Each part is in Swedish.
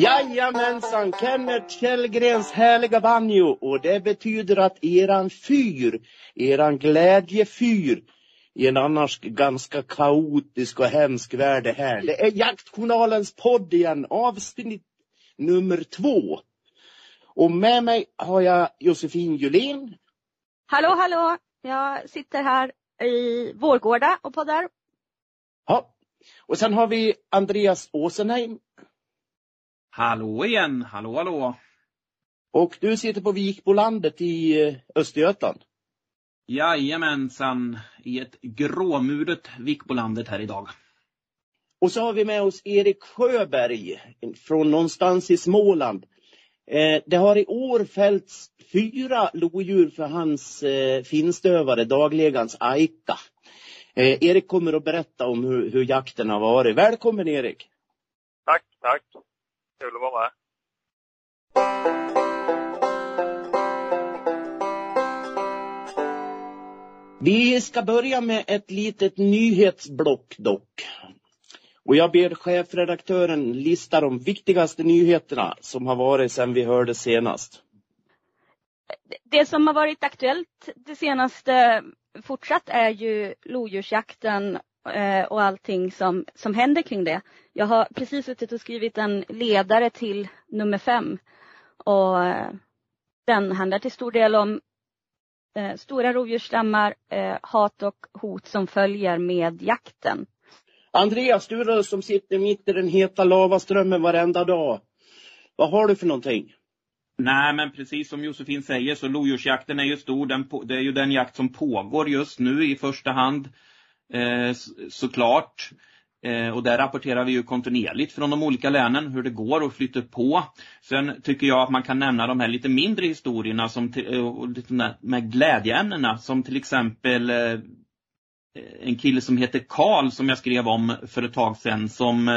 Jajamensan, Kenneth Källgrens härliga banjo och det betyder att eran fyr, eran glädjefyr i en annars ganska kaotisk och hemsk värld det här. Det är Jaktjournalens podd igen, avsnitt nummer två. Och med mig har jag Josefin Julin. Hallå, hallå! Jag sitter här i Vårgårda och poddar. Ja. Och sen har vi Andreas Åsenheim. Hallå igen, hallå hallå. Och du sitter på Vikbolandet i eh, Östergötland. Jajamensan, i ett gråmuret Vikbolandet här idag. Och så har vi med oss Erik Sjöberg från någonstans i Småland. Eh, det har i år fällts fyra lodjur för hans eh, finstövare, daglegans Aika. Erik kommer att berätta om hur, hur jakten har varit. Välkommen Erik! Tack, tack. Kul att vara med. Vi ska börja med ett litet nyhetsblock dock. Och jag ber chefredaktören lista de viktigaste nyheterna som har varit sedan vi hörde senast. Det som har varit aktuellt det senaste fortsatt är ju lodjursjakten eh, och allting som, som händer kring det. Jag har precis suttit och skrivit en ledare till nummer fem. Och eh, den handlar till stor del om eh, stora rovdjursstammar, hat och hot som följer med jakten. Andreas, du då som sitter mitt i den heta lavaströmmen varenda dag. Vad har du för någonting? Nej, men precis som Josefin säger så lodjursjakten är ju stor. Den, det är ju den jakt som pågår just nu i första hand. Eh, såklart. Eh, och där rapporterar vi ju kontinuerligt från de olika länen hur det går och flyter på. Sen tycker jag att man kan nämna de här lite mindre historierna som eh, med glädjeämnena som till exempel eh, en kille som heter Karl som jag skrev om för ett tag sedan som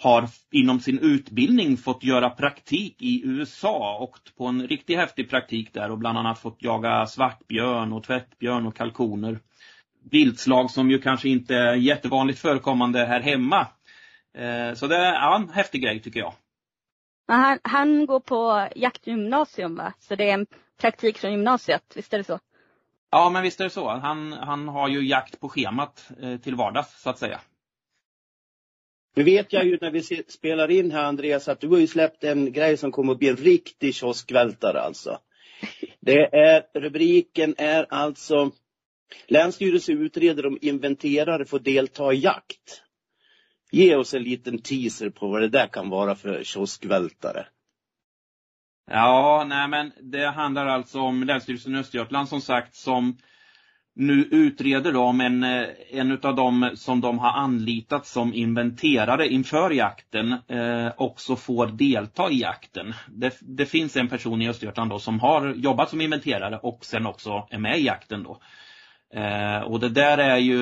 har inom sin utbildning fått göra praktik i USA och på en riktigt häftig praktik där och bland annat fått jaga svartbjörn och tvättbjörn och kalkoner. Viltslag som ju kanske inte är jättevanligt förekommande här hemma. Eh, så det är ja, en häftig grej tycker jag. Han, han går på jaktgymnasium va? Så det är en praktik från gymnasiet, visst är det så? Ja, men visst är det så. Han, han har ju jakt på schemat eh, till vardags så att säga. Nu vet jag ju när vi spelar in här Andreas att du har ju släppt en grej som kommer att bli en riktig kioskvältare alltså. Det är, rubriken är alltså Länsstyrelsen utreder om inventerare får delta i jakt. Ge oss en liten teaser på vad det där kan vara för kioskvältare. Ja, nej men det handlar alltså om Länsstyrelsen i Östergötland som sagt som nu utreder de en, eh, en av dem som de har anlitat som inventerare inför jakten eh, också får delta i jakten. Det, det, finns en person i Östergötland då som har jobbat som inventerare och sen också är med i jakten då. Eh, och det där är ju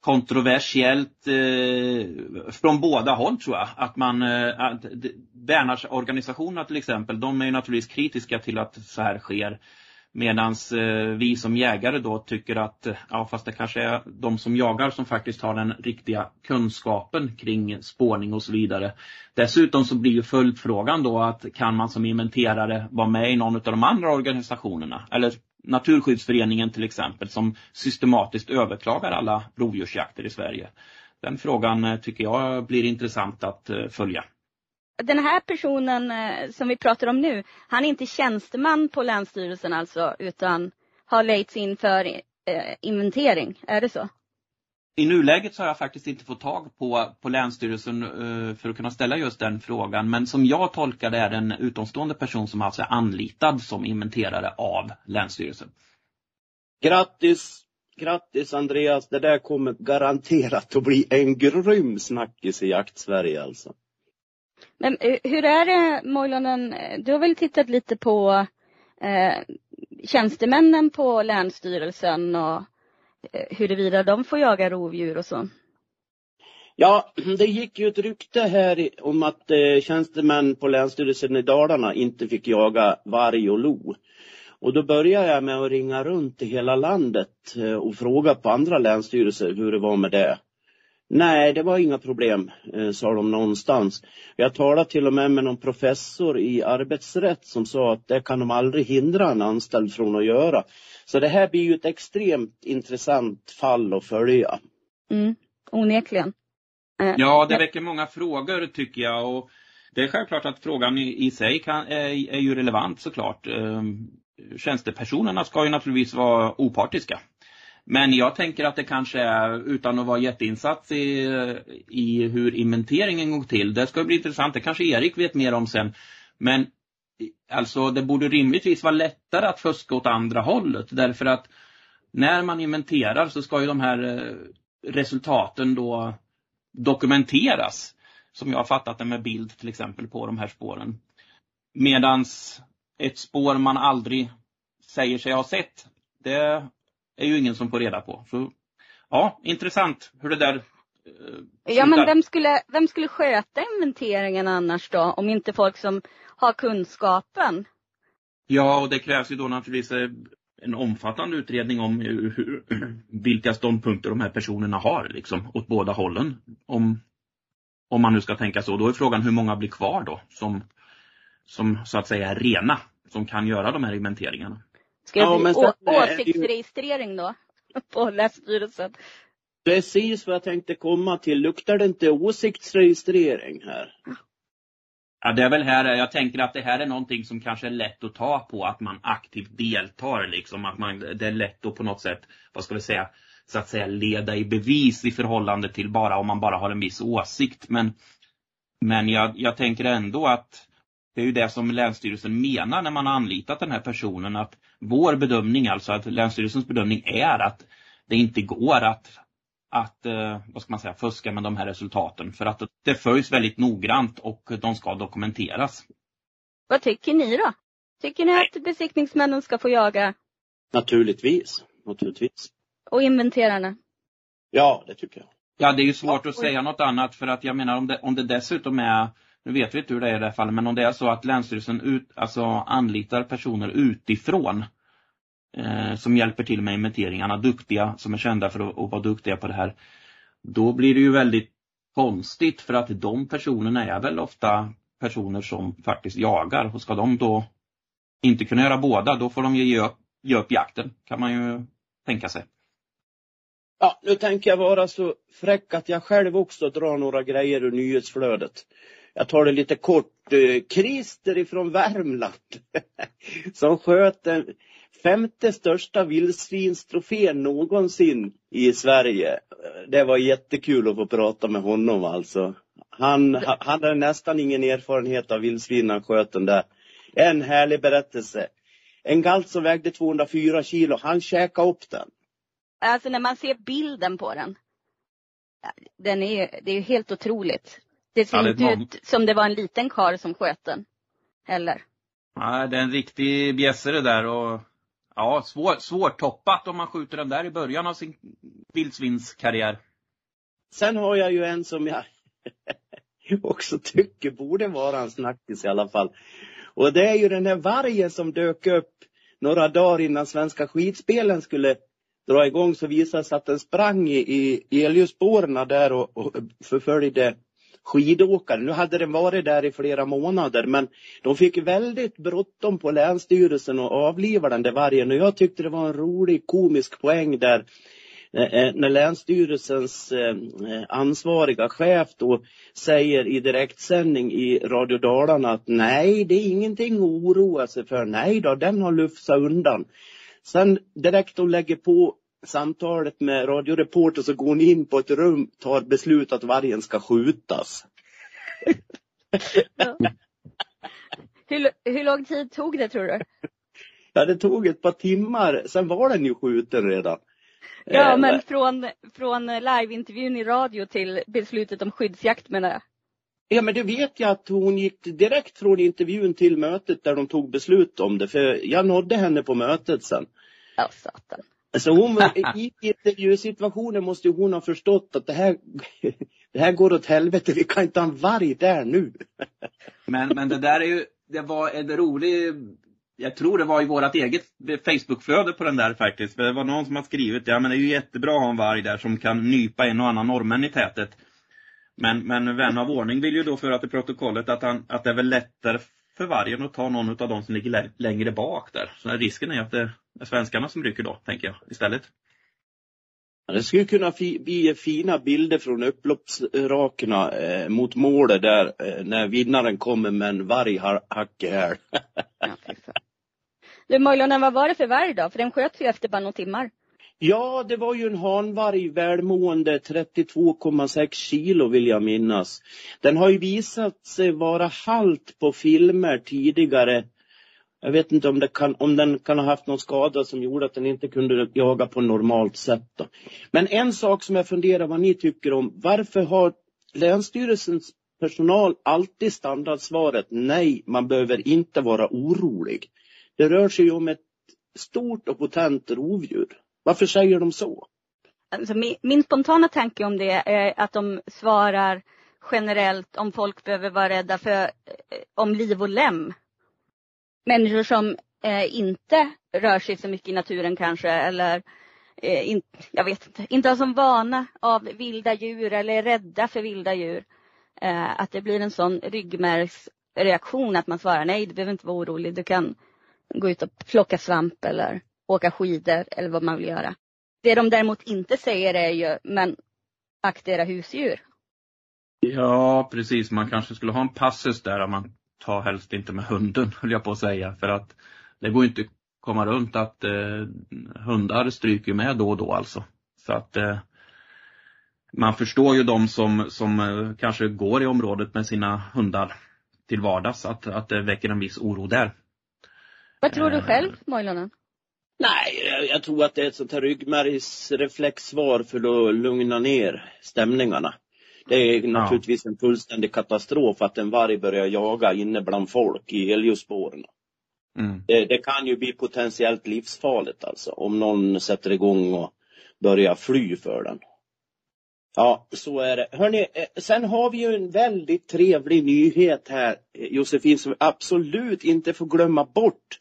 kontroversiellt eh, från båda håll tror jag. Att man, eh, Bernhardsorganisationerna till exempel, de är ju naturligtvis kritiska till att så här sker. Medan eh, vi som jägare då tycker att, eh, ja fast det kanske är de som jagar som faktiskt har den riktiga kunskapen kring spårning och så vidare. Dessutom så blir ju följdfrågan då att kan man som inventerare vara med i någon av de andra organisationerna? Eller Naturskyddsföreningen till exempel som systematiskt överklagar alla rovdjursjakter i Sverige. Den frågan eh, tycker jag blir intressant att följa. Den här personen eh, som vi pratar om nu, han är inte tjänsteman på Länsstyrelsen alltså utan har lejts in för inventering, är det så? I nuläget så har jag faktiskt inte fått tag på, på Länsstyrelsen uh, för att kunna ställa just den frågan. Men som jag tolkar det är det en utomstående person som alltså är anlitad som inventerare av Länsstyrelsen. Grattis! Grattis Andreas! Det där kommer garanterat att bli en grym snackis i jakt-Sverige alltså. Men eh, hur är det Mojlonen, du har väl tittat lite på eh, tjänstemännen på Länsstyrelsen och eh, huruvida de får jaga rovdjur och så? Ja, det gick ju ett rykte här om att eh, tjänstemän på Länsstyrelsen i Dalarna inte fick jaga varg och lo. Och då började jag med att ringa runt i hela landet eh, och fråga på andra länsstyrelser hur det var med det. Nej, det var inga problem, eh, sa de någonstans. Jag talade till och med med någon professor i arbetsrätt som sa att det kan de aldrig hindra en anställd från att göra. Så det här blir ju ett extremt intressant fall att följa. Mm, onekligen. Eh, Ja, det väcker många frågor tycker jag och det är självklart att frågan i, i sig kan, är, är ju relevant såklart. Ehm, Tjänstepersonerna ska ju naturligtvis vara opartiska. Men jag tänker att det kanske är, utan att vara jätteinsatt i, i hur inventeringen går till, det ska bli intressant, det kanske Erik vet mer om sen. Men alltså det borde rimligtvis vara lättare att fuska åt andra hållet därför att när man inventerar så ska ju de här eh, resultaten då dokumenteras. Som jag har fattat det med bild till exempel på de här spåren. Medans ett spår man aldrig säger sig ha sett, det är ju ingen som får reda på. Så ja, intressant hur det där eh, Ja men vem skulle, vem skulle sköta inventeringen annars då? Om inte folk som har kunskapen? Ja, och det krävs ju då naturligtvis eh, en omfattande utredning om hur, vilka ståndpunkter de här personerna har liksom åt båda hållen. Om, om man nu ska tänka så. Då är frågan hur många blir kvar då som, som så att säga är rena, som kan göra de här inventeringarna. Ska det Ja, bli sen det ju- åsiktsregistrering då? På Länsstyrelsen? Precis vad jag tänkte komma till. Luktar det inte åsiktsregistrering här? Ja, det är väl här, jag tänker att det här är någonting som kanske är lätt att ta på, att man aktivt deltar liksom, att man, det är lätt att på något sätt, vad ska vi säga, så att säga leda i bevis i förhållande till bara om man bara har en viss åsikt. Men, men jag, jag tänker ändå att det är ju det som Länsstyrelsen menar när man har anlitat den här personen, att vår bedömning, alltså att Länsstyrelsens bedömning är att det inte går att att, eh, vad ska man säga, fuska med de här resultaten. För att det följs väldigt noggrant och de ska dokumenteras. Vad tycker ni då? Tycker ni att besiktningsmännen ska få jaga Naturligtvis. Naturligtvis. och inventerarna? Ja, det tycker jag. Ja, det är ju svårt att säga något annat för att jag menar om det, om det dessutom är, nu vet vi inte hur det är i det här fallet, men om det är så att Länsstyrelsen ut, alltså anlitar personer utifrån eh, som hjälper till med inventeringarna, duktiga, som är kända för att, att vara duktiga på det här. Då blir det ju väldigt konstigt för att de personerna är väl ofta personer som faktiskt jagar och ska de då inte kunna göra båda, då får de ju ge upp, ge upp jakten, kan man ju tänka sig. Ja, nu tänker jag vara så fräck att jag själv också drar några grejer ur nyhetsflödet. Jag tar det lite kort. Krister Christer ifrån Värmland som sköt den femte största vildsvinstrofén någonsin i Sverige. Det var jättekul att få prata med honom alltså. Han, han hade nästan ingen erfarenhet av vildsvin när han sköt den där. En härlig berättelse. En galt som vägde 204 kilo, han käkade upp den. Alltså när man ser bilden på den. Den är, det är ju helt otroligt. Det ser Ja, inte ut som det var en liten karl som sköt den. Heller. Ja, det är en riktig bjässe det där och ja, svår, svårtoppat om man skjuter den där i början av sin vildsvinskarriär. Sen har jag ju en som jag också tycker borde vara en snackis i alla fall. Och det är ju den här vargen som dök upp några dagar innan Svenska skidspelen skulle dra igång så visade sig att den sprang i, i elljusspåren där och, och förföljde skidåkare. Nu hade den varit där i flera månader men de fick väldigt bråttom på Länsstyrelsen och avliva den där vargen och jag tyckte det var en rolig komisk poäng där eh, eh, när Länsstyrelsens eh, ansvariga chef då säger i direktsändning i Radio Dalarna att nej, det är ingenting att oroa sig för. Nej då, den har lufsat undan. Sen direkt de lägger på samtalet med radioreporter så går hon in på ett rum, tar beslut att vargen ska skjutas. Hur, hur lång tid tog det tror du? Ja, det tog ett par timmar, sen var den ju skjuten redan. Ja Eh, men från, från liveintervjun i radio till beslutet om skyddsjakt menar jag. Ja, men det vet jag att hon gick direkt från intervjun till mötet där de tog beslut om det, för jag nådde henne på mötet sen. Ja satan. Alltså hon, i intervjusituationen måste hon ha förstått att det här, det här går åt helvete, vi kan inte ha en varg där nu. Men, men det där är ju, det var en rolig jag tror det var i vårt eget Facebookflöde på den där faktiskt. För det var någon som har skrivit, ja men det är ju jättebra att ha en varg där som kan nypa en och annan norrmän i tätet. Men, men vän av ordning vill ju då föra till protokollet att, han, att det är väl lättare för vargen att ta någon av dem som ligger längre bak där. Så risken är att det är svenskarna som rycker då, tänker jag, istället. Det skulle kunna bli fina bilder från upploppsrakerna eh, mot målet där eh, när vinnaren kommer med en varg hacke här. ja, du Mojlonen, vad var det för varg då? För den sköts ju efter bara några timmar. Ja, det var ju en hanvarg, välmående, 32,6 kilo vill jag minnas. Den har ju visat sig vara halt på filmer tidigare. Jag vet inte om, det kan, om den kan ha haft någon skada som gjorde att den inte kunde jaga på normalt sätt. Då. Men en sak som jag funderar vad ni tycker om, varför har Länsstyrelsens personal alltid standardsvaret nej, man behöver inte vara orolig. Det rör sig ju om ett stort och potent rovdjur. Varför säger de så? Alltså, min, min spontana tanke om det är att de svarar generellt om folk behöver vara rädda för eh, om liv och lem. Människor som eh, inte rör sig så mycket i naturen kanske eller eh, in, jag vet inte, inte har som vana av vilda djur eller är rädda för vilda djur. Eh, att det blir en sån ryggmärgsreaktion att man svarar nej, du behöver inte vara orolig, du kan gå ut och plocka svamp eller åka skidor eller vad man vill göra. Det de däremot inte säger är ju, men akta era husdjur. Ja, precis. Man kanske skulle ha en passus där att man tar helst inte med hunden, höll jag på att säga. För att det går inte komma runt att eh, hundar stryker med då och då alltså. Så att eh, man förstår ju de som, som eh, kanske går i området med sina hundar till vardags, att, att det väcker en viss oro där. Vad tror du eh, själv, Mojlonen? Nej, jag tror att det är ett sånt här ryggmärgsreflexsvar för att lugna ner stämningarna. Det är naturligtvis en fullständig katastrof att en varg börjar jaga inne bland folk i helljusspåren. Mm. Det, det, kan ju bli potentiellt livsfarligt alltså om någon sätter igång och börjar fly för den. Ja, så är det. Hörrni, eh, sen har vi ju en väldigt trevlig nyhet här, Josefin, som vi absolut inte får glömma bort.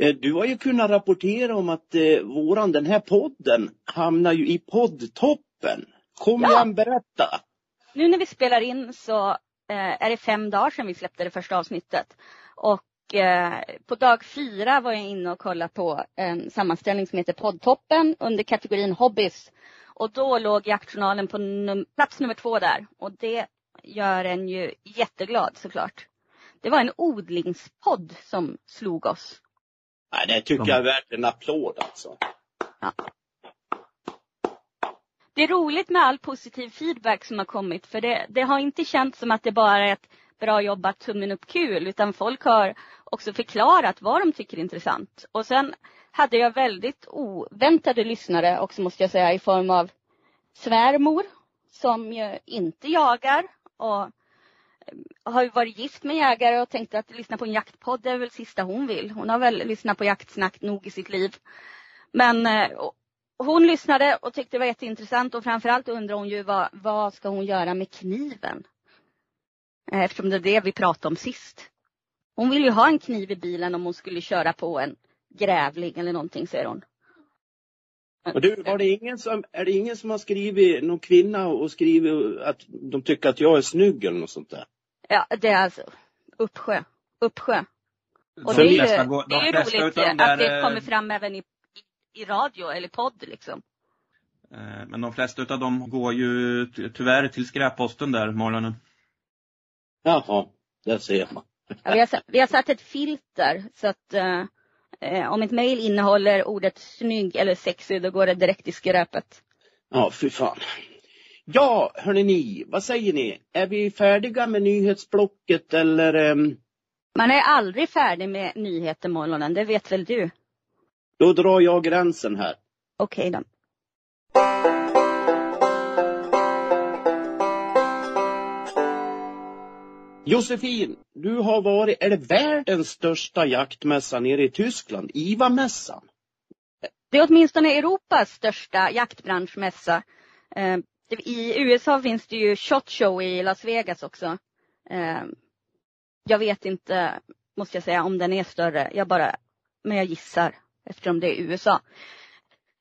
Eh, du har ju kunnat rapportera om att eh, våran, den här podden hamnar ju i poddtoppen. Kom ja. igen, berätta. Nu när vi spelar in så eh, är det fem dagar sedan vi släppte det första avsnittet. Och eh, på dag fyra var jag inne och kollade på en sammanställning som heter Poddtoppen under kategorin Hobbys. Och då låg Jaktjournalen på num plats nummer två där. Och det gör en ju jätteglad såklart. Det var en odlingspodd som slog oss. Nej, det tycker jag är värt en applåd alltså. Ja. Det är roligt med all positiv feedback som har kommit för det, det har inte känts som att det bara är ett bra jobbat, tummen upp kul utan folk har också förklarat vad de tycker är intressant. Och sen hade jag väldigt oväntade lyssnare också måste jag säga i form av svärmor som ju inte jagar och eh, har ju varit gift med jägare och tänkte att lyssna på en jaktpodd är väl sista hon vill. Hon har väl lyssnat på jaktsnack nog i sitt liv. Men eh, hon lyssnade och tyckte det var jätteintressant och framförallt undrar hon ju vad, vad ska hon göra med kniven? Eh, eftersom det är det vi pratade om sist. Hon vill ju ha en kniv i bilen om hon skulle köra på en grävling eller någonting säger hon. Och du, var det ingen som, är det ingen som har skrivit, någon kvinna och skrivit att de tycker att jag är snygg eller något sånt där? Ja, det är alltså Uppsjö. Uppsjö. Och det är ju, det är ju roligt där, att det kommer fram även i, i, radio eller podd liksom. Eh, men de flesta av dem går ju tyvärr till skräpposten där, morgonen. Jaha, där ser man. Ja, vi, har, vi har satt ett filter så att uh, om ett mejl innehåller ordet snygg eller sexig då går det direkt i skräpet. Ja, fy fan. Ja, hörni ni, vad säger ni? Är vi färdiga med nyhetsblocket eller? Um... Man är aldrig färdig med nyheter morgonen, det vet väl du? Då drar jag gränsen här. Okej okay, då. Josefin, du har varit, är det världens största jaktmässa nere i Tyskland, IVA-mässan? Det är åtminstone Europas största jaktbranschmässa. Eh, i USA finns det ju Shot Show i Las Vegas också. Eh, jag vet inte måste jag säga, om den är större. Jag bara, men jag gissar eftersom det är USA.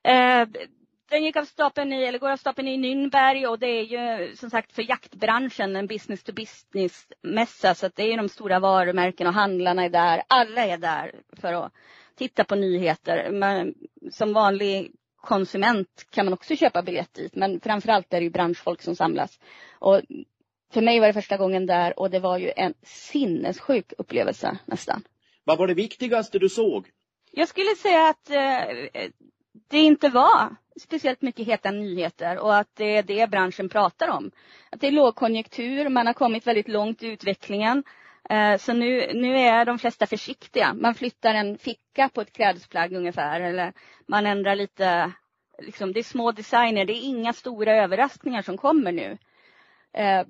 Eh, den gick av stapeln i, eller går av stapeln i Nürnberg och det är ju som sagt för jaktbranschen en business to business mässa så att det är de stora varumärkena och handlarna är där. Alla är där för att titta på nyheter. Men som vanlig konsument kan man också köpa biljett dit men framförallt är det ju branschfolk som samlas. Och för mig var det första gången där och det var ju en sinnessjuk upplevelse nästan. Vad var det viktigaste du såg? Jag skulle säga att eh, det inte var speciellt mycket heta nyheter och att det är det branschen pratar om. Att det är lågkonjunktur, man har kommit väldigt långt i utvecklingen. Eh, så nu, nu är de flesta försiktiga. Man flyttar en ficka på ett klädesplagg ungefär eller man ändrar lite, liksom, det är små designer, det är inga stora överraskningar som kommer nu. Eh,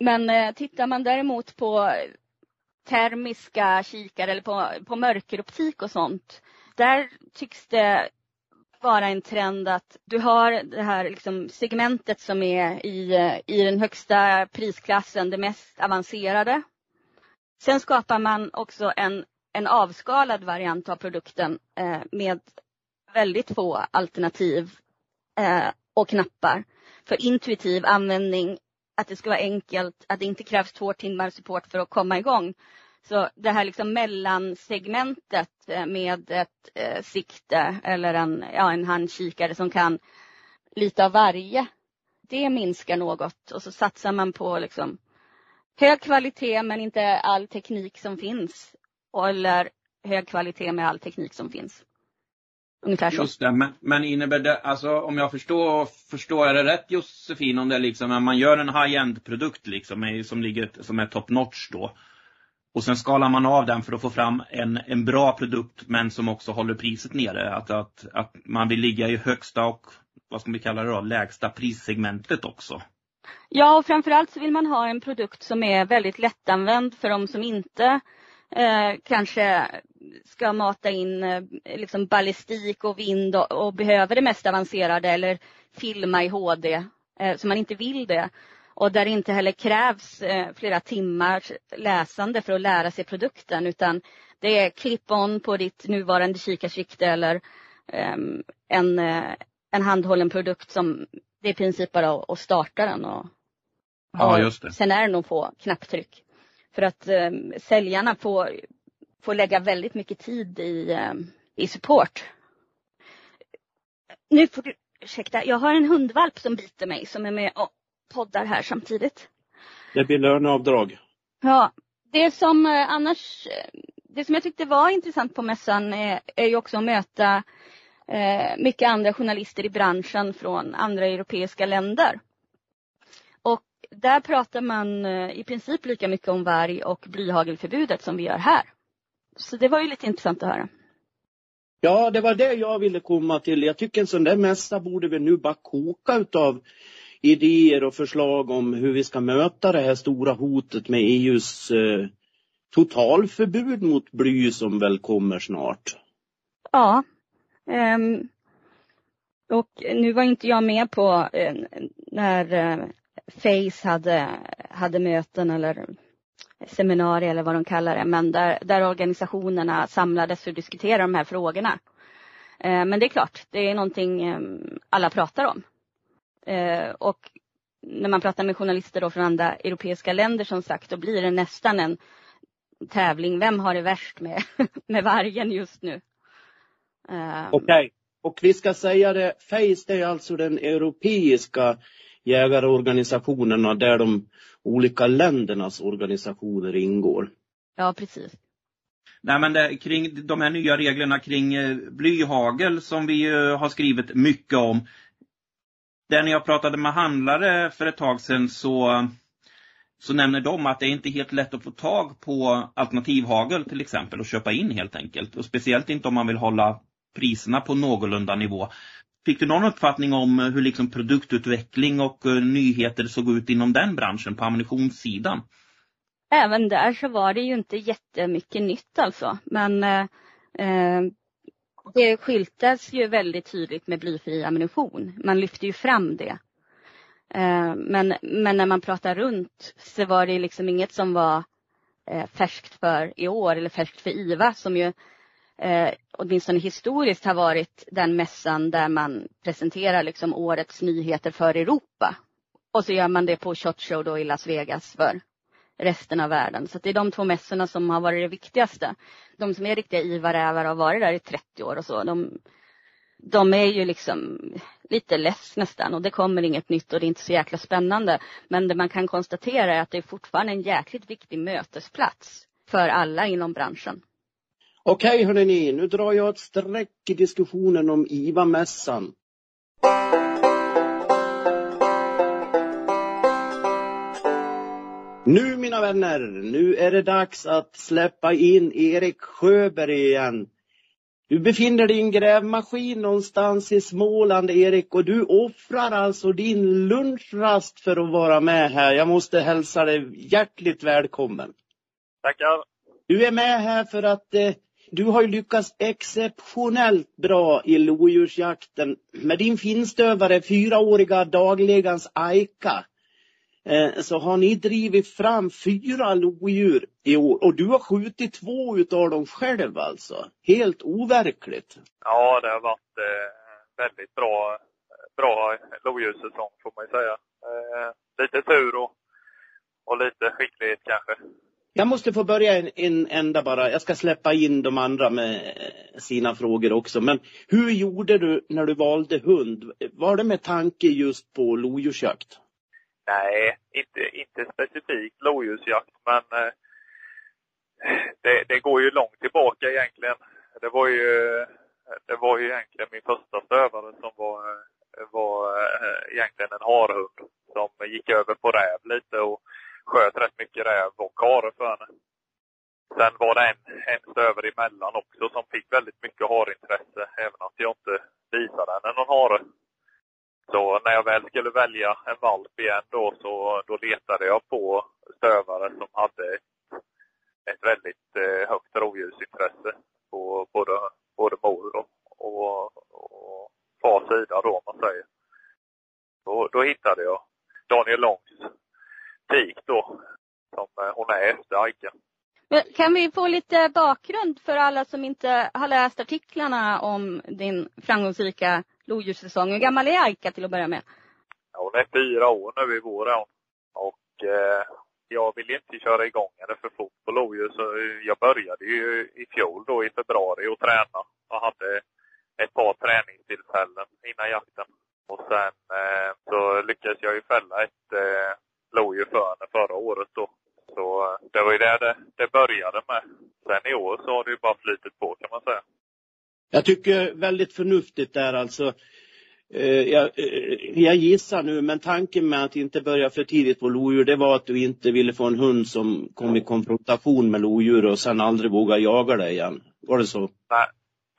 men eh, tittar man däremot på termiska kikare eller på, på mörkeroptik och sånt. Där tycks det vara en trend att du har det här liksom segmentet som är i, i den högsta prisklassen, det mest avancerade. Sen skapar man också en, en avskalad variant av produkten eh, med väldigt få alternativ eh, och knappar för intuitiv användning. Att det ska vara enkelt, att det inte krävs två timmar support för att komma igång. Så det här liksom mellansegmentet eh, med ett eh, sikte eller en, ja, en handkikare som kan lite av varje. Det minskar något och så satsar man på liksom hög kvalitet men inte all teknik som finns. Eller hög kvalitet med all teknik som finns. Ungefär så. Just det, men, men innebär det, alltså om jag förstår, förstår jag det rätt Josefin, om det är liksom, när man gör en high-end produkt liksom, som ligger, som är top notch då. Och sen skalar man av den för att få fram en, en bra produkt men som också håller priset nere. Att, att, att man vill ligga i högsta och, vad ska vi kalla det då, lägsta prissegmentet också. Ja, och framförallt så vill man ha en produkt som är väldigt lättanvänd för de som inte eh, kanske ska mata in eh, liksom ballistik och vind och, och, behöver det mest avancerade eller filma i HD. Eh, så man inte vill det och där det inte heller krävs eh, flera timmars läsande för att lära sig produkten utan det är clip-on på ditt nuvarande kikarsikte eller ehm, en, eh, en handhållen produkt som det är i princip bara att starta den och, ja, just det. sen är det nog få knapptryck. För att eh, säljarna får, får lägga väldigt mycket tid i, eh, i support. Nu får du, ursäkta, jag har en hundvalp som biter mig som är med och poddar här samtidigt. Det blir löneavdrag. Ja, det som eh, annars, eh, det som jag tyckte var intressant på mässan är, är ju också att möta eh, mycket andra journalister i branschen från andra europeiska länder. Där pratar man eh, i princip lika mycket om varg och blyhagelförbudet som vi gör här. Så det var ju lite intressant att höra. Ja, det var det jag ville komma till. Jag tycker en sån där mässa borde vi nu bara koka utav idéer och förslag om hur vi ska möta det här stora hotet med EUs eh, totalförbud mot bly som väl kommer snart. Ja. Um, och nu var inte jag med på uh, när uh, Face hade, hade möten eller seminarier eller vad de kallar det, men där, där organisationerna samlades för att diskutera de här frågorna. Eh, men det är klart, det är någonting eh, alla pratar om. Eh, och när man pratar med journalister då från andra europeiska länder som sagt, då blir det nästan en tävling. Vem har det värst med, med vargen just nu? Okej, okay. och vi ska säga det, FACE det är alltså den europeiska jägarorganisationerna där de olika ländernas organisationer ingår. Ja, precis. Nej men det, kring de här nya reglerna kring eh, blyhagel som vi har skrivit mycket om. Där när jag pratade med handlare för ett tag sedan så, så nämner de att det är inte helt lätt att få tag på alternativhagel till exempel och köpa in helt enkelt. Och speciellt inte om man vill hålla priserna på någorlunda nivå. Fick du någon uppfattning om eh, hur liksom produktutveckling och eh, nyheter såg ut inom den branschen på ammunitionssidan? Även där så var det ju inte jättemycket nytt alltså. Men eh, eh det skyltas ju väldigt tydligt med blyfri ammunition. Man lyfter ju fram det. Eh, men, men när man pratar runt så var det liksom inget som var eh, färskt för i år, eller färskt för IVA som ju eh, åtminstone historiskt har varit den mässan där man presenterar liksom årets nyheter för Europa. Och så gör man det på Shot Show då i Las Vegas för resten av världen. Så det är de två mässorna som har varit det viktigaste. De som är riktiga IVA-rävar har varit där i 30 år och så. De, de är ju liksom lite less nästan och det kommer inget nytt och det är inte så jäkla spännande. Men det man kan konstatera är att det är fortfarande en jäkligt viktig mötesplats för alla inom branschen. Okej hörni, nu drar jag ett streck i diskussionen om IVA-mässan. Nu mina vänner, nu är det dags att släppa in Erik Sjöberg igen. Du befinner dig i en grävmaskin någonstans i Småland, Erik, och du offrar alltså din lunchrast för att vara med här. Jag måste hälsa dig hjärtligt välkommen. Tackar. Du är med här för att eh, du har ju lyckats exceptionellt bra i lodjursjakten med din finstövare, fyraåriga dagligans Aika. Eh, så har ni drivit fram fyra lodjur i år och du har skjutit två utav dem själv alltså. Helt overkligt. Ja, det har varit eh, väldigt bra, bra lodjurssäsong får man ju säga. Eh, lite tur och, och lite skicklighet kanske. Jag måste få börja en, en enda bara. Jag ska släppa in de andra med eh, sina frågor också. Men hur gjorde du när du valde hund? Var det med tanke just på lodjursjakt? Nej, inte, inte specifikt lodjursjakt, men eh, det, det går ju långt tillbaka egentligen. Det var ju, det var ju egentligen min första stövare som var, eh, var eh, egentligen en harhund som gick över på räv lite och sköt rätt mycket räv och hare för henne. Sen var det en, en stövare emellan också som fick väldigt mycket harintresse, även att jag inte visade henne någon hare. Så när jag väl skulle välja en valp igen då, så då letade jag på stövare som hade ett, ett väldigt eh, högt rovdjursintresse på både, både mor och, och, och fars sida då, om man säger. Då, då hittade jag Daniel Långs tik då, som eh, hon är efter Ajka. Kan vi få lite bakgrund för alla som inte har läst artiklarna om din framgångsrika lodjurssäsong. Hur gammal är Ajka till att börja med? Ja, hon är fyra år nu i vår Och eh, jag ville inte köra igång henne för fort på lodjur så jag började ju i fjol då i februari och träna och hade ett par träningstillfällen innan jakten. Och sen eh, så lyckades jag ju fälla ett eh, lodjur för henne förra året då. Så eh, det var ju det, det det började med. Sen i år så har det ju bara flytit på kan man säga. Jag tycker väldigt förnuftigt där alltså. Eh, jag, eh, jag gissar nu, men tanken med att inte börja för tidigt på lodjur, det var att du inte ville få en hund som kom i konfrontation med lodjur och sen aldrig vågar jaga dig igen. Var det så? Nej,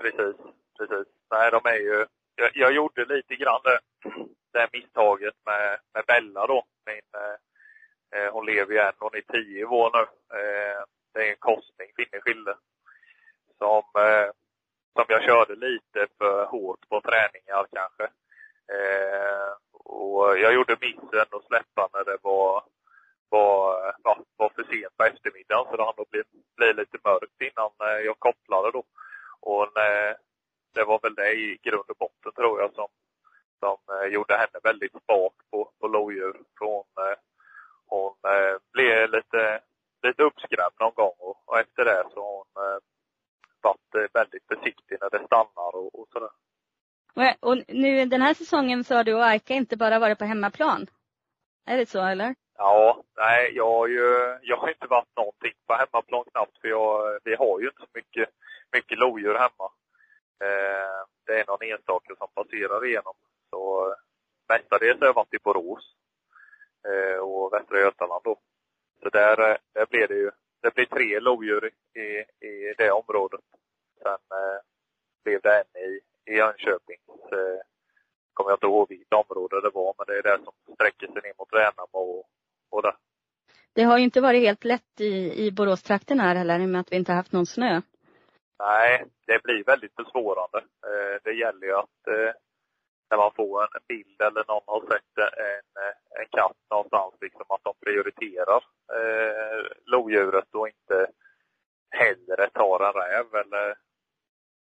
precis. Precis. Nej, de är ju... Jag, jag gjorde lite grann det, det misstaget med, med Bella då. Min, eh, eh hon lever ju än, hon är tio år nu. Eh, det är en korsning, Finneskilde. Som, eh, som jag körde lite för hårt på träningar kanske. Eh, och jag gjorde missen att släppa när det var, var, ja, var för sent på eftermiddagen så det hann bli, bli lite mörkt innan eh, jag kopplade då. Och när, det var väl det i grund och botten tror jag som, som eh, gjorde henne väldigt spak på, på lodjur. Hon, eh, hon eh, blev lite, lite uppskrämd någon gång och, och efter det så har hon varit väldigt försiktig när det stannar och, och sådär. Och nu den här säsongen så har du och Aika inte bara varit på hemmaplan. Är det så eller? Ja, nej, jag har ju, jag har inte varit någonting på hemmaplan knappt för jag, vi har ju inte så mycket, mycket lodjur hemma. Eh, det är någon enstaka som passerar igenom. Så mestadels har jag varit i Borås eh, och Västra Götaland då. Så där, eh, där blir det ju, det blir tre lodjur i, i det området. Sen eh, blev det en i, i Jönköping. Så, eh, kommer jag inte ihåg vilket område det var, men det är det som sträcker sig ner mot Värnamo och, och där. Det har ju inte varit helt lätt i, i Boråstrakten här heller, i och med att vi inte haft någon snö. Nej, det blir väldigt försvårande. Eh, det gäller ju att, eh, när man får en bild eller någon har sett en, en katt någonstans, liksom att de prioriterar eh, lodjuret och inte hellre tar en räv eller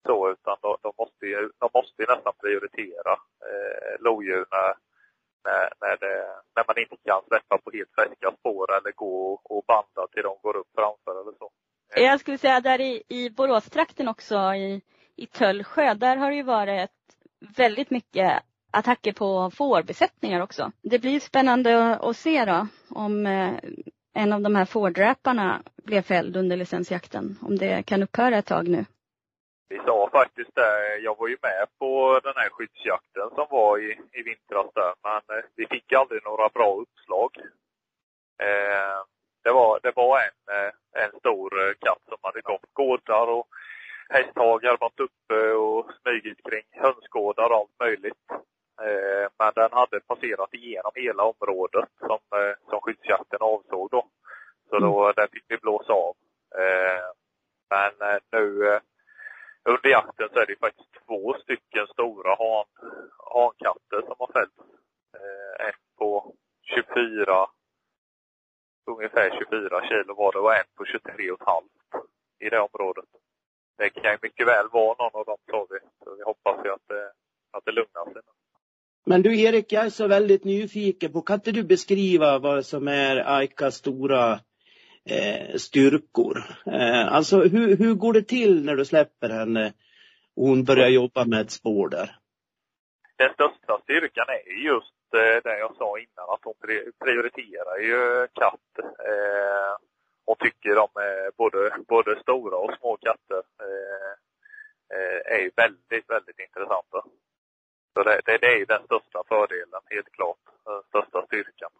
så, utan de, de måste ju, de måste ju nästan prioritera eh, lodjur när, när, när, det, när man inte kan släppa på helt färska spår eller gå och banda till de går upp framför eller så. Eh, jag skulle säga där i, i Boråstrakten också, i, i Töllsjö, där har det ju varit väldigt mycket attacker på fårbesättningar också. Det blir spännande att se då om eh, en av de här fårdräparna blev fälld under licensjakten. Om det kan upphöra ett tag nu. Vi sa faktiskt det, jag var ju med på den här skyddsjakten som var i, i vintras där, men eh, vi fick aldrig några bra uppslag. Eh, det var, det var en, eh, en stor katt som hade gått gårdar och hästhagar varit uppe och smugit kring hönsgårdar och allt möjligt. Eh, men den hade passerat igenom hela området som, eh, som skyddsjakten avsåg då. Så då, mm. den fick vi blåsa av. Men nu under jakten så är det faktiskt två stycken stora han, hankatter som har fällts. En på 24 ungefär 24 kilo var det och en på 23,5 i det området. Det kan ju mycket väl vara någon av dem sa vi. Så vi hoppas ju att det, att det lugnar sig. Men du Erik, jag är så väldigt nyfiken på, kan inte du beskriva vad som är Aikas stora eh, styrkor? Eh, alltså hur, hur går det till när du släpper henne och hon börjar jobba med ett spår där? Den största styrkan är just Eh, det jag sa innan, att hon prioriterar ju katt. Eh, och tycker de är både, både stora och små katter eh, eh, är väldigt, väldigt intressanta. Så det, det, det är den största fördelen, helt klart. Den största styrkan.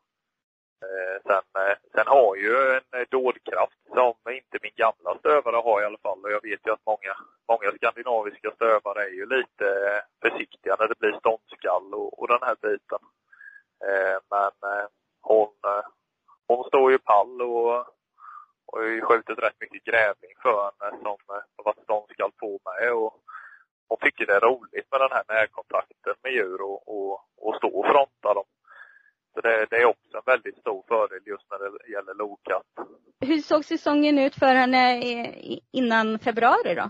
Eh, sen, eh, sen har ju en dådkraft som inte min gamla stövare har i alla fall. Och jag vet ju att många, många skandinaviska stövare är ju lite försiktiga när det blir ståndskall och, och den här biten. Eh, men eh, hon, eh, hon står ju pall och, och har skjutit rätt mycket grävling för henne som eh, har varit ståndskall på mig. Och hon tycker det är roligt med den här närkontakten med djur och, och, och stå och fronta dem. Så det, det, är också en väldigt stor fördel just när det gäller lokatt. Hur såg säsongen ut för henne innan februari då?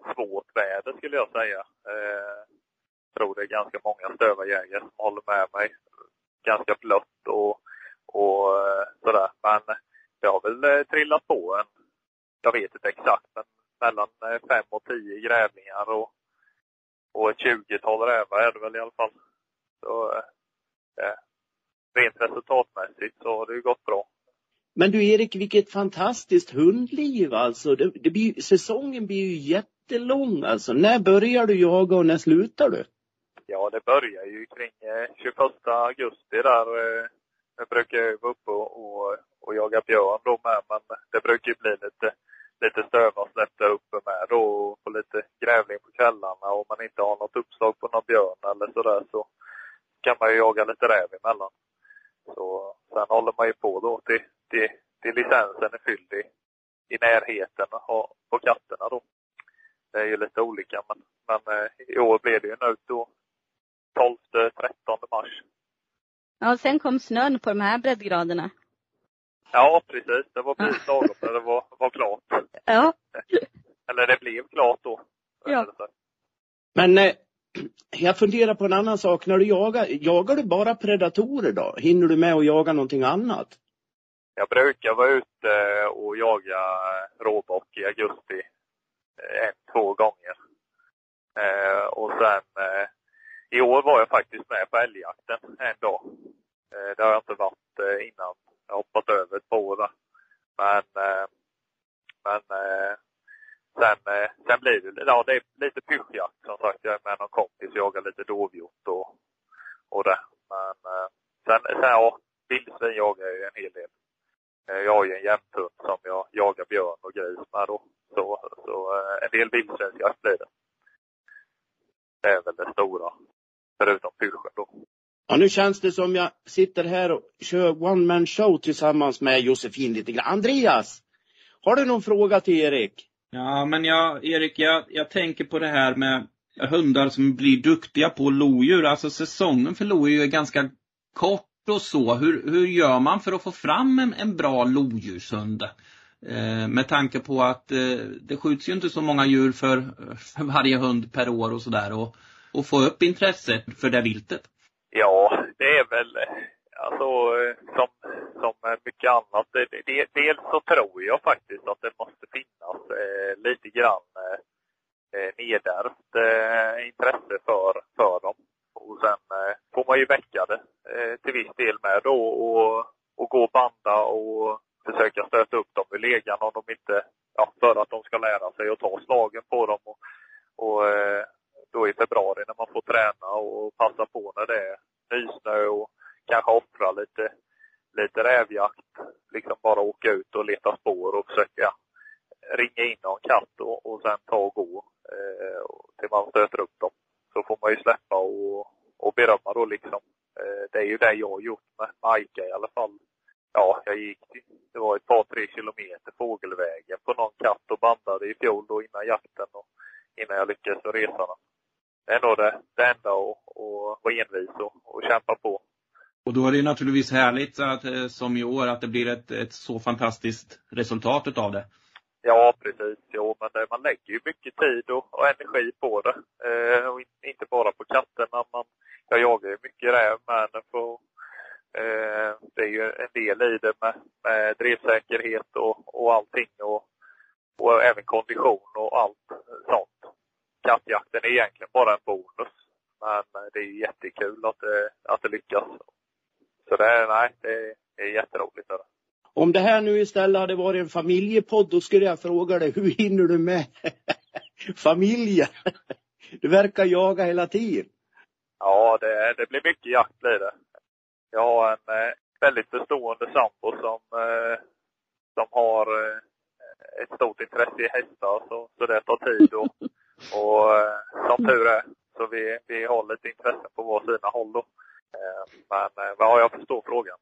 Men du Erik, vilket fantastiskt hundliv alltså. Det, det blir, säsongen blir ju jättelång alltså. När börjar du jaga och när slutar du? Ja, det börjar ju kring eh, 21 augusti där. Eh, jag brukar vara uppe och, och, och jaga björn då med, men det brukar ju bli lite, lite stövarsläpp där uppe med då och få lite grävling på kvällarna. Om man inte har något uppslag på någon björn eller sådär så kan man ju jaga lite räv emellan. Så sen håller man ju på då till till, till licensen är fylld i, i närheten och på katterna då. Det är ju lite olika men, men eh, i år blev det ju nu då 12-13 mars. Ja, och sen kom snön på de här breddgraderna. Ja, precis. Det var precis lagom när det var, var klart. Ja. Eller det blev klart då. Ja. Men eh, jag funderar på en annan sak. När du jagar, jagar du bara predatorer då? Hinner du med att jaga någonting annat? Jag brukar vara ute och jaga råbock i augusti eh, en, två gånger. Eh, och sen eh, i år var jag faktiskt med på älgjakten en dag. Eh, det har jag inte varit eh, innan. Jag har hoppat över ett par år Men, eh, men eh, sen, eh, sen blir det, ja, det är lite pyschjakt som sagt. Jag är med någon kompis och jagar lite dovhjort och, och det. Men sen, sen ja, vildsvin jagar jag ju en hel del. Eh, jag har ju en jämthund som jag jagar björn och gris med då. Så, så eh, en del vildsvinsjakt blir det. Det är väl det stora. Förutom pyrschen då. Ja, nu känns det som jag sitter här och kör one man show tillsammans med Josefin lite grann. Andreas! Har du någon fråga till Erik? Ja, men jag, Erik, jag, jag tänker på det här med hundar som blir duktiga på lodjur. Alltså säsongen för lodjur är ganska kort och så. Hur, hur gör man för att få fram en, en bra lodjurshund? Eh, med tanke på att eh, det skjuts ju inte så många djur för, för varje hund per år och sådär. Och, och få upp intresset för det viltet. Ja, det är väl alltså som, som mycket annat. Det, det, dels så tror jag faktiskt att det måste finnas eh, lite grann eh, eh nedärvt eh, intresse för, för dem. Och sen eh, får man ju väcka det eh, till viss del med då och, och gå och banda och försöka stöta upp dem ur legan om de inte, ja, för att de ska lära sig att ta slagen på dem. Och, och eh, då i februari när man får träna och passa på när det är nysnö och kanske offra lite, lite rävjakt. Liksom bara åka ut och leta spår och försöka ringa in någon katt och, och sen ta och gå eh, till man stöter upp dem. Så får man ju släppa och, och berömma då liksom. Eh, det är ju det jag har gjort med, med Aika i alla fall. Ja, jag gick, det var ett par, tre kilometer fågelvägen på någon katt och bandade i fjol då innan jakten och innan jag lyckades resa den. Det är nog det, det enda och, och vara envis och, och kämpa på. Och då är det naturligtvis härligt att, eh, som i år, att det blir ett, ett så fantastiskt resultat utav det. Ja, precis. Jo, men eh, man lägger ju mycket tid och, och energi på det. Eh, och inte bara på katterna. Man, jag jagar ju mycket räv med den för eh, det är ju en del i det med, med drevsäkerhet och, och allting och, och även kondition och allt sånt. Kattjakten är egentligen bara en bonus. Men det är ju jättekul att det, att det lyckas. Så det är, nej, det är jätteroligt. Det. Om det här nu istället hade varit en familjepodd, då skulle jag fråga dig, hur hinner du med familjen? Du verkar jaga hela tiden. Ja, det, det blir mycket jakt blir det. Jag har en eh, väldigt förstående sambo som, eh, som har eh, ett stort intresse i hästar, så, så det tar tid. Och, och eh, som tur är, så vi, vi har lite intresse på vår sina håll då. Eh, men eh, vad har jag förstår frågan?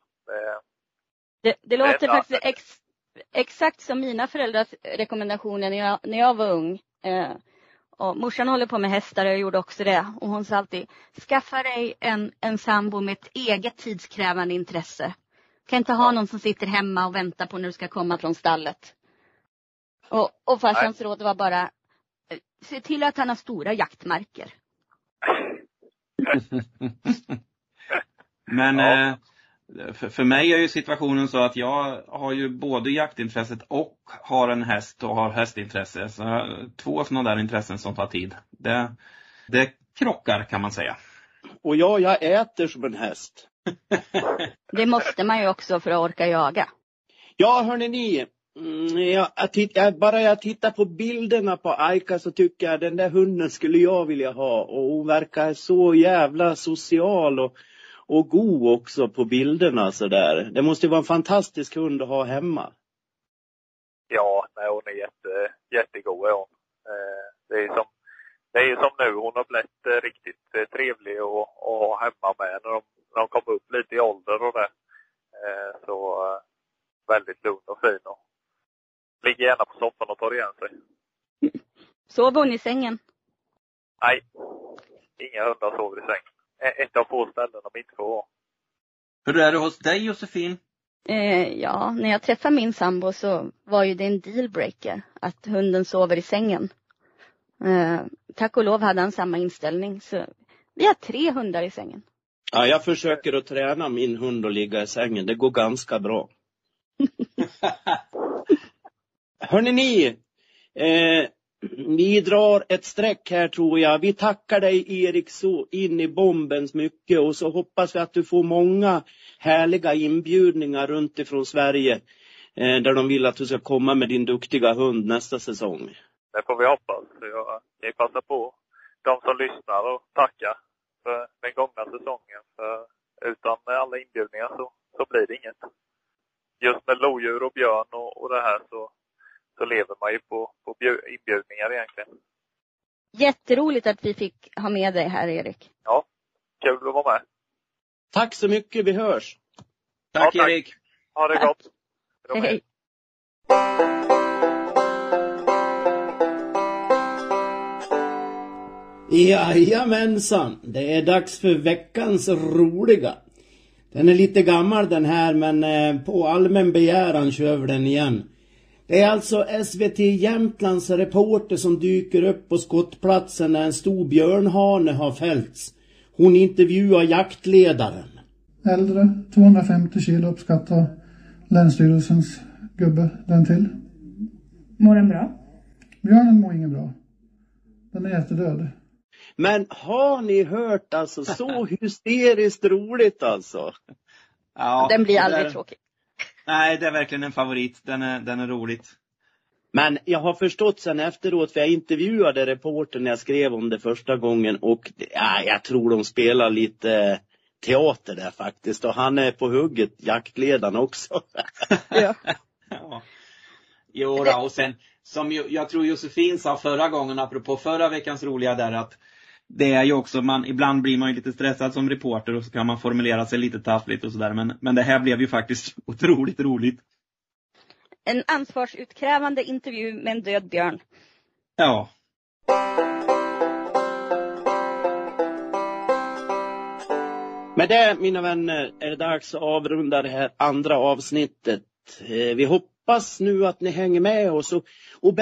Det, det låter faktiskt ex, exakt som mina föräldrars rekommendationer när jag, när jag var ung. Eh, och morsan håller på med hästar och jag gjorde också det. Och hon sa alltid, skaffa dig en, en sambo med ett eget tidskrävande intresse. Kan inte ha någon som sitter hemma och väntar på när du ska komma från stallet. Och, och farsans råd var bara, eh, se till att han har stora jaktmarker. Men ja. eh, för, för mig är ju situationen så att jag har ju både jaktintresset och har en häst och har hästintresse. Så två sådana där intressen som tar tid. Det, det krockar kan man säga. Och ja, jag äter som en häst. det måste man ju också för att orka jaga. Ja, hörni ni. Mm, jag, jag, bara jag tittar på bilderna på Aika så tycker jag den där hunden skulle jag vilja ha. Och hon verkar så jävla social och och god också på bilderna sådär. Det måste ju vara en fantastisk hund att ha hemma. Ja, nej, hon är jätte, jättegod är hon. Eh, det är som, det är som nu, hon har blivit eh, riktigt eh, trevlig att, att ha hemma med när de, när de kommer upp lite i ålder och det. Så väldigt lugn och fin och ligger gärna på soffan och tar igen sig. Sover hon i sängen? Nej, inga hundar sover i sängen ett av få ställen de inte får vara. Hur är det hos dig Josefin? Eh, ja, när jag träffade min sambo så var ju det en dealbreaker att hunden sover i sängen. Eh, tack och lov hade han samma inställning så vi har tre hundar i sängen. Ja, jag försöker att träna min hund att ligga i sängen. Det går ganska bra. Hörrni ni, eh, vi drar ett streck här tror jag. Vi tackar dig Erik så in i bombens mycket och så hoppas vi att du får många härliga inbjudningar runt ifrån Sverige eh, där de vill att du ska komma med din duktiga hund nästa säsong. Det får vi hoppas. Jag kan passa på de som lyssnar och tacka för den gångna säsongen. För utan alla inbjudningar så, så blir det inget. Just med lodjur och björn och, och det här så så lever man ju på, på inbjudningar egentligen. Jätteroligt att vi fick ha med dig här Erik. Ja, kul att vara med. Tack så mycket, vi hörs. Tack, ja, tack. Erik. Ha det gott. Hej. hej. Jajamensan, det är dags för veckans roliga. Den är lite gammal den här men eh, på allmän begäran kör vi den igen. Det är alltså SVT Jämtlands reporter som dyker upp på skottplatsen när en stor björnhane har fällts. Hon intervjuar jaktledaren. Äldre, 250 kilo uppskattar Länsstyrelsens gubbe den till. Mår den bra? Björnen mår inget bra. Den är jättedöd. Men har ni hört alltså så hysteriskt roligt alltså? Ja, Den blir aldrig där- tråkig. Nej, det är verkligen en favorit. Den är, den är roligt. Men jag har förstått sen efteråt, för jag intervjuade reportern när jag skrev om det första gången och ja, jag tror de spelar lite teater där faktiskt. Och han är på hugget, jaktledaren också. Ja. Ja. Jo då, och sen som jag tror Josefin sa förra gången, apropå förra veckans roliga där, att det är ju också, man, ibland blir man ju lite stressad som reporter och så kan man formulera sig lite taffligt och sådär. Men, men det här blev ju faktiskt otroligt roligt. En ansvarsutkrävande intervju med en död björn. Ja. Med det mina vänner är det dags att avrunda det här andra avsnittet. Eh, Vi hoppas nu att ni hänger med oss och, och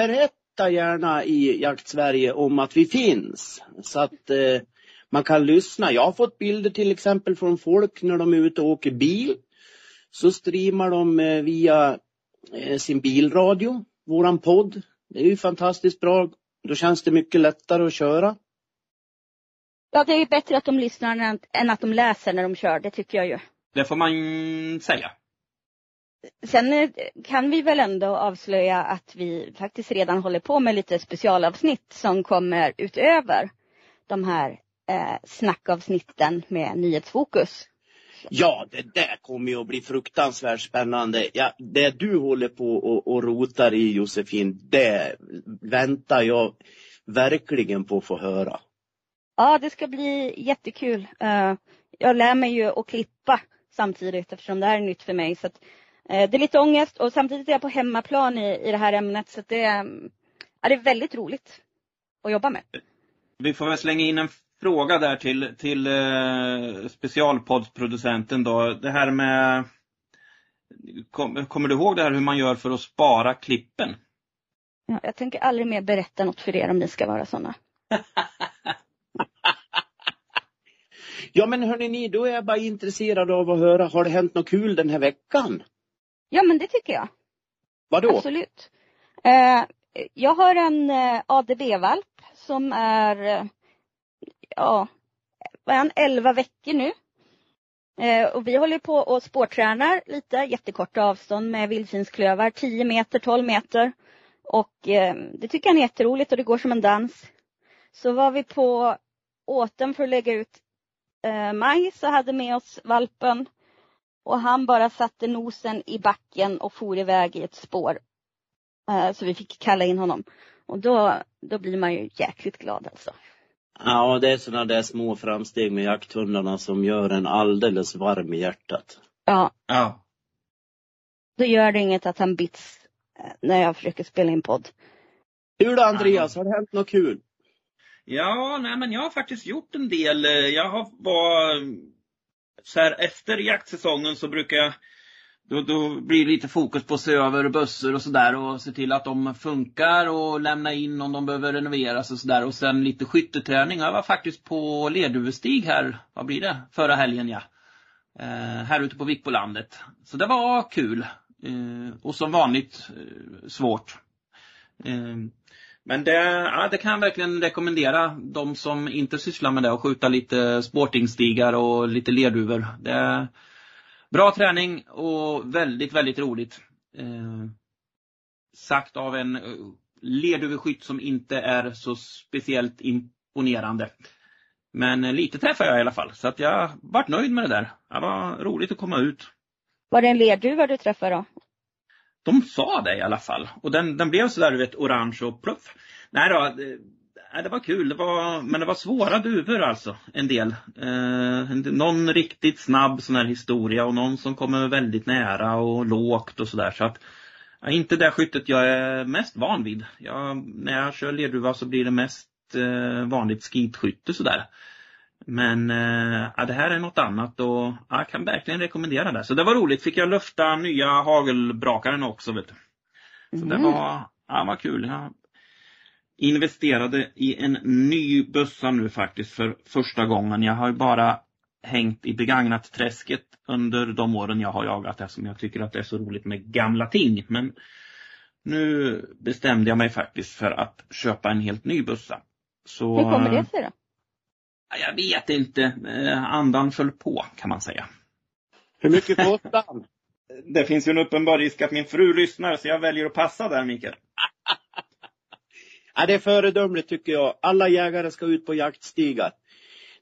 berätta gärna i Jaktsverige om att vi finns. Så att eh, man kan lyssna. Jag har fått bilder till exempel från folk när de är ute och åker bil. Så streamar de eh, via eh, sin bilradio, våran podd. Det är ju fantastiskt bra. Då känns det mycket lättare att köra. Ja, det är ju bättre att de lyssnar än, än att de läser när de kör, det tycker jag ju. Det får man säga. Sen eh, kan vi väl ändå avslöja att vi faktiskt redan håller på med lite specialavsnitt som kommer utöver de här eh, snackavsnitten med nyhetsfokus. Ja, det där kommer ju att bli fruktansvärt spännande. Ja, det du håller på och, och rotar i Josefin, det väntar jag verkligen på att få höra. Ja, det ska bli jättekul. Eh, jag lär mig ju att klippa samtidigt eftersom det här är nytt för mig. Så det är lite ångest och samtidigt är jag på hemmaplan i, i det här ämnet. Så det, är- ja, det är väldigt roligt att jobba med. Vi får väl slänga in en fråga där till, till eh, specialpoddsproducenten då. Det här med kom, Kommer du ihåg det här hur man gör för att spara klippen? Ja, jag tänker aldrig mer berätta något för er om ni ska vara sådana. Ja, men hörni ni, då är jag bara intresserad av att höra, har det hänt något kul den här veckan? Ja, men det tycker jag. Vadå? Absolut. Eh, jag har en eh, ADB-valp som är, eh, ja, vad är han, 11 veckor nu. Eh, och vi håller på och spårtränar lite, jättekorta avstånd med vildsvinsklövar, 10 meter, 12 meter. Och eh, det tycker han är jätteroligt och det går som en dans. Så var vi på åten för att lägga ut eh, majs och hade med oss valpen. Och han bara satte nosen i backen och for iväg i ett spår. Eh, Så vi fick kalla in honom. Och då, då blir man ju jäkligt glad alltså. Ja, det är sådana där små framsteg med jakthundarna som gör en alldeles varm i hjärtat. Ja, Ja. då gör det inget att han bits eh, när jag försöker spela in podd. Du då Andreas, har det hänt något kul? Ja, nej men jag har faktiskt gjort en del. Jag har var så här efter jaktsäsongen så brukar jag då, då blir det lite fokus på att se över bössor och sådär och se till att de funkar och lämna in om de behöver renoveras och sådär. Och sen lite skytteträning. Jag var faktiskt på Lerduvestig här, vad blir det, förra helgen ja. Eh, här ute på Vikbolandet. Så det var kul. Eh, och som vanligt eh, svårt. Eh, men det, ja, det kan jag verkligen rekommendera de som inte sysslar med det att skjuta lite sportingstigar och lite lerduvor. Det är bra träning och väldigt, väldigt roligt. Eh, sagt av en eh, lerduveskytt som inte är så speciellt imponerande. Men eh, lite träffade jag i alla fall, så att jag vart nöjd med det där. Det var roligt att komma ut. Var det en lerduva du träffade då? De sa det i alla fall. Och den, den blev sådär du vet orange och pluff. Nej då, det, det var kul. Det var, men det var svåra duvor alltså. En del. Eh, någon riktigt snabb sån här historia och någon som kommer väldigt nära och lågt och sådär. Så att ja, inte det skyttet jag är mest van vid. Jag, när jag kör lerduva så blir det mest eh, vanligt skitskytte sådär. Men eh, ja, det här är något annat och ja, jag kan verkligen rekommendera det. Så det var roligt. Fick jag lufta nya hagelbrakaren också. Vet du. Så det Mm. var, ja, var kul. Jag investerade i en ny bössa nu faktiskt för första gången. Jag har ju bara hängt i begagnat träsket under de åren jag har jagat eftersom jag tycker att det är så roligt med gamla ting. Men nu bestämde jag mig faktiskt för att köpa en helt ny bössa. Så, Hur kommer det sig då? Ja, Jag vet inte. Eh, Andan föll på kan man säga. Hur mycket kostar han? Det finns ju en uppenbar risk att min fru lyssnar så jag väljer att passa där Mikael. Ja, det är föredömligt tycker jag. Alla jägare ska ut på jaktstigar.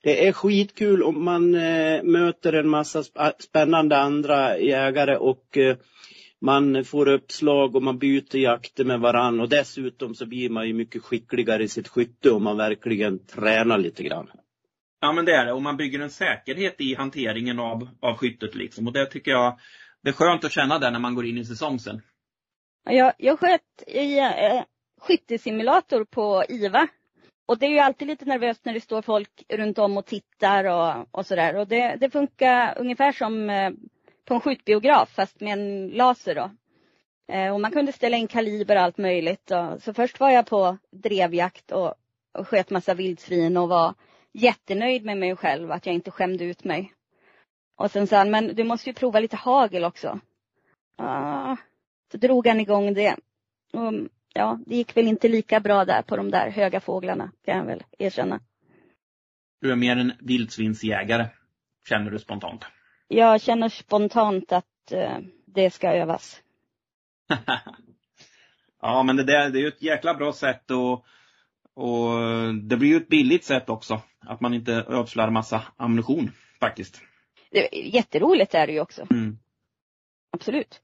Det är skitkul om man eh, möter en massa sp- spännande andra jägare och eh, man får uppslag och man byter jakter med varann och dessutom så blir man ju mycket skickligare i sitt skytte om man verkligen tränar lite grann. Ja men det är det och man bygger en säkerhet i hanteringen av, av skyttet liksom och det tycker jag det är skönt att känna det när man går in i säsong sen. Jag, jag sköt i eh, skyttesimulator på IVA. Och det är ju alltid lite nervöst när det står folk runt om och tittar och, och sådär. Och det, det funkar ungefär som eh, på en skjutbiograf fast med en laser då. Eh, och man kunde ställa in kaliber och allt möjligt. Och, så först var jag på drevjakt och, och sköt massa vildsvin och var jättenöjd med mig själv att jag inte skämde ut mig. Och sen sa han, men du måste ju prova lite hagel också. Ah, så drog han igång det. Och, ja, det gick väl inte lika bra där på de där höga fåglarna, kan jag väl erkänna. Du är mer en vildsvinsjägare, känner du spontant. Jag känner spontant att eh, det ska övas. ja men det där det är ju ett jäkla bra sätt och, och det blir ju ett billigt sätt också. Att man inte ödslar massa ammunition faktiskt. Det, jätteroligt är det ju också, Mm. absolut.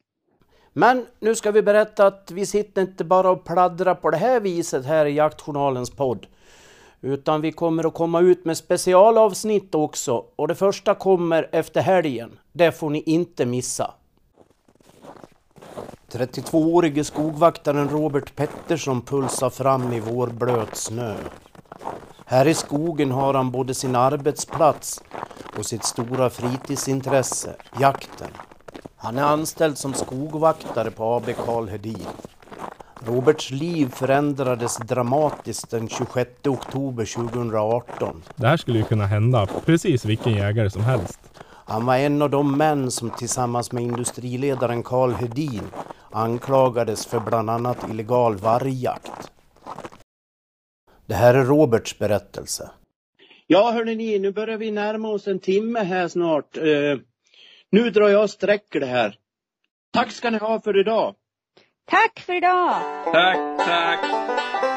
Men nu ska vi berätta att vi sitter inte bara och pladdrar på det här viset här i Jaktjournalens podd. Utan vi kommer att komma ut med specialavsnitt också. Och det första kommer efter helgen. Det får ni inte missa. 32-årige skogvaktaren Robert Pettersson pulsar fram i vårblöt snö. Här i skogen har han både sin arbetsplats och sitt stora fritidsintresse, jakten. Han är anställd som skogvaktare på AB Karl Hedin. Roberts liv förändrades dramatiskt den 26 oktober 2018. Det här skulle ju kunna hända precis vilken jägare som helst. Han var en av de män som tillsammans med industriledaren Karl Hedin anklagades för bland annat illegal vargjakt. Det här är Roberts berättelse. Ja hörni ni, nu börjar vi närma oss en timme här snart. Eh, nu drar jag sträcker det här. Tack ska ni ha för idag. Tack för idag! Tack, tack!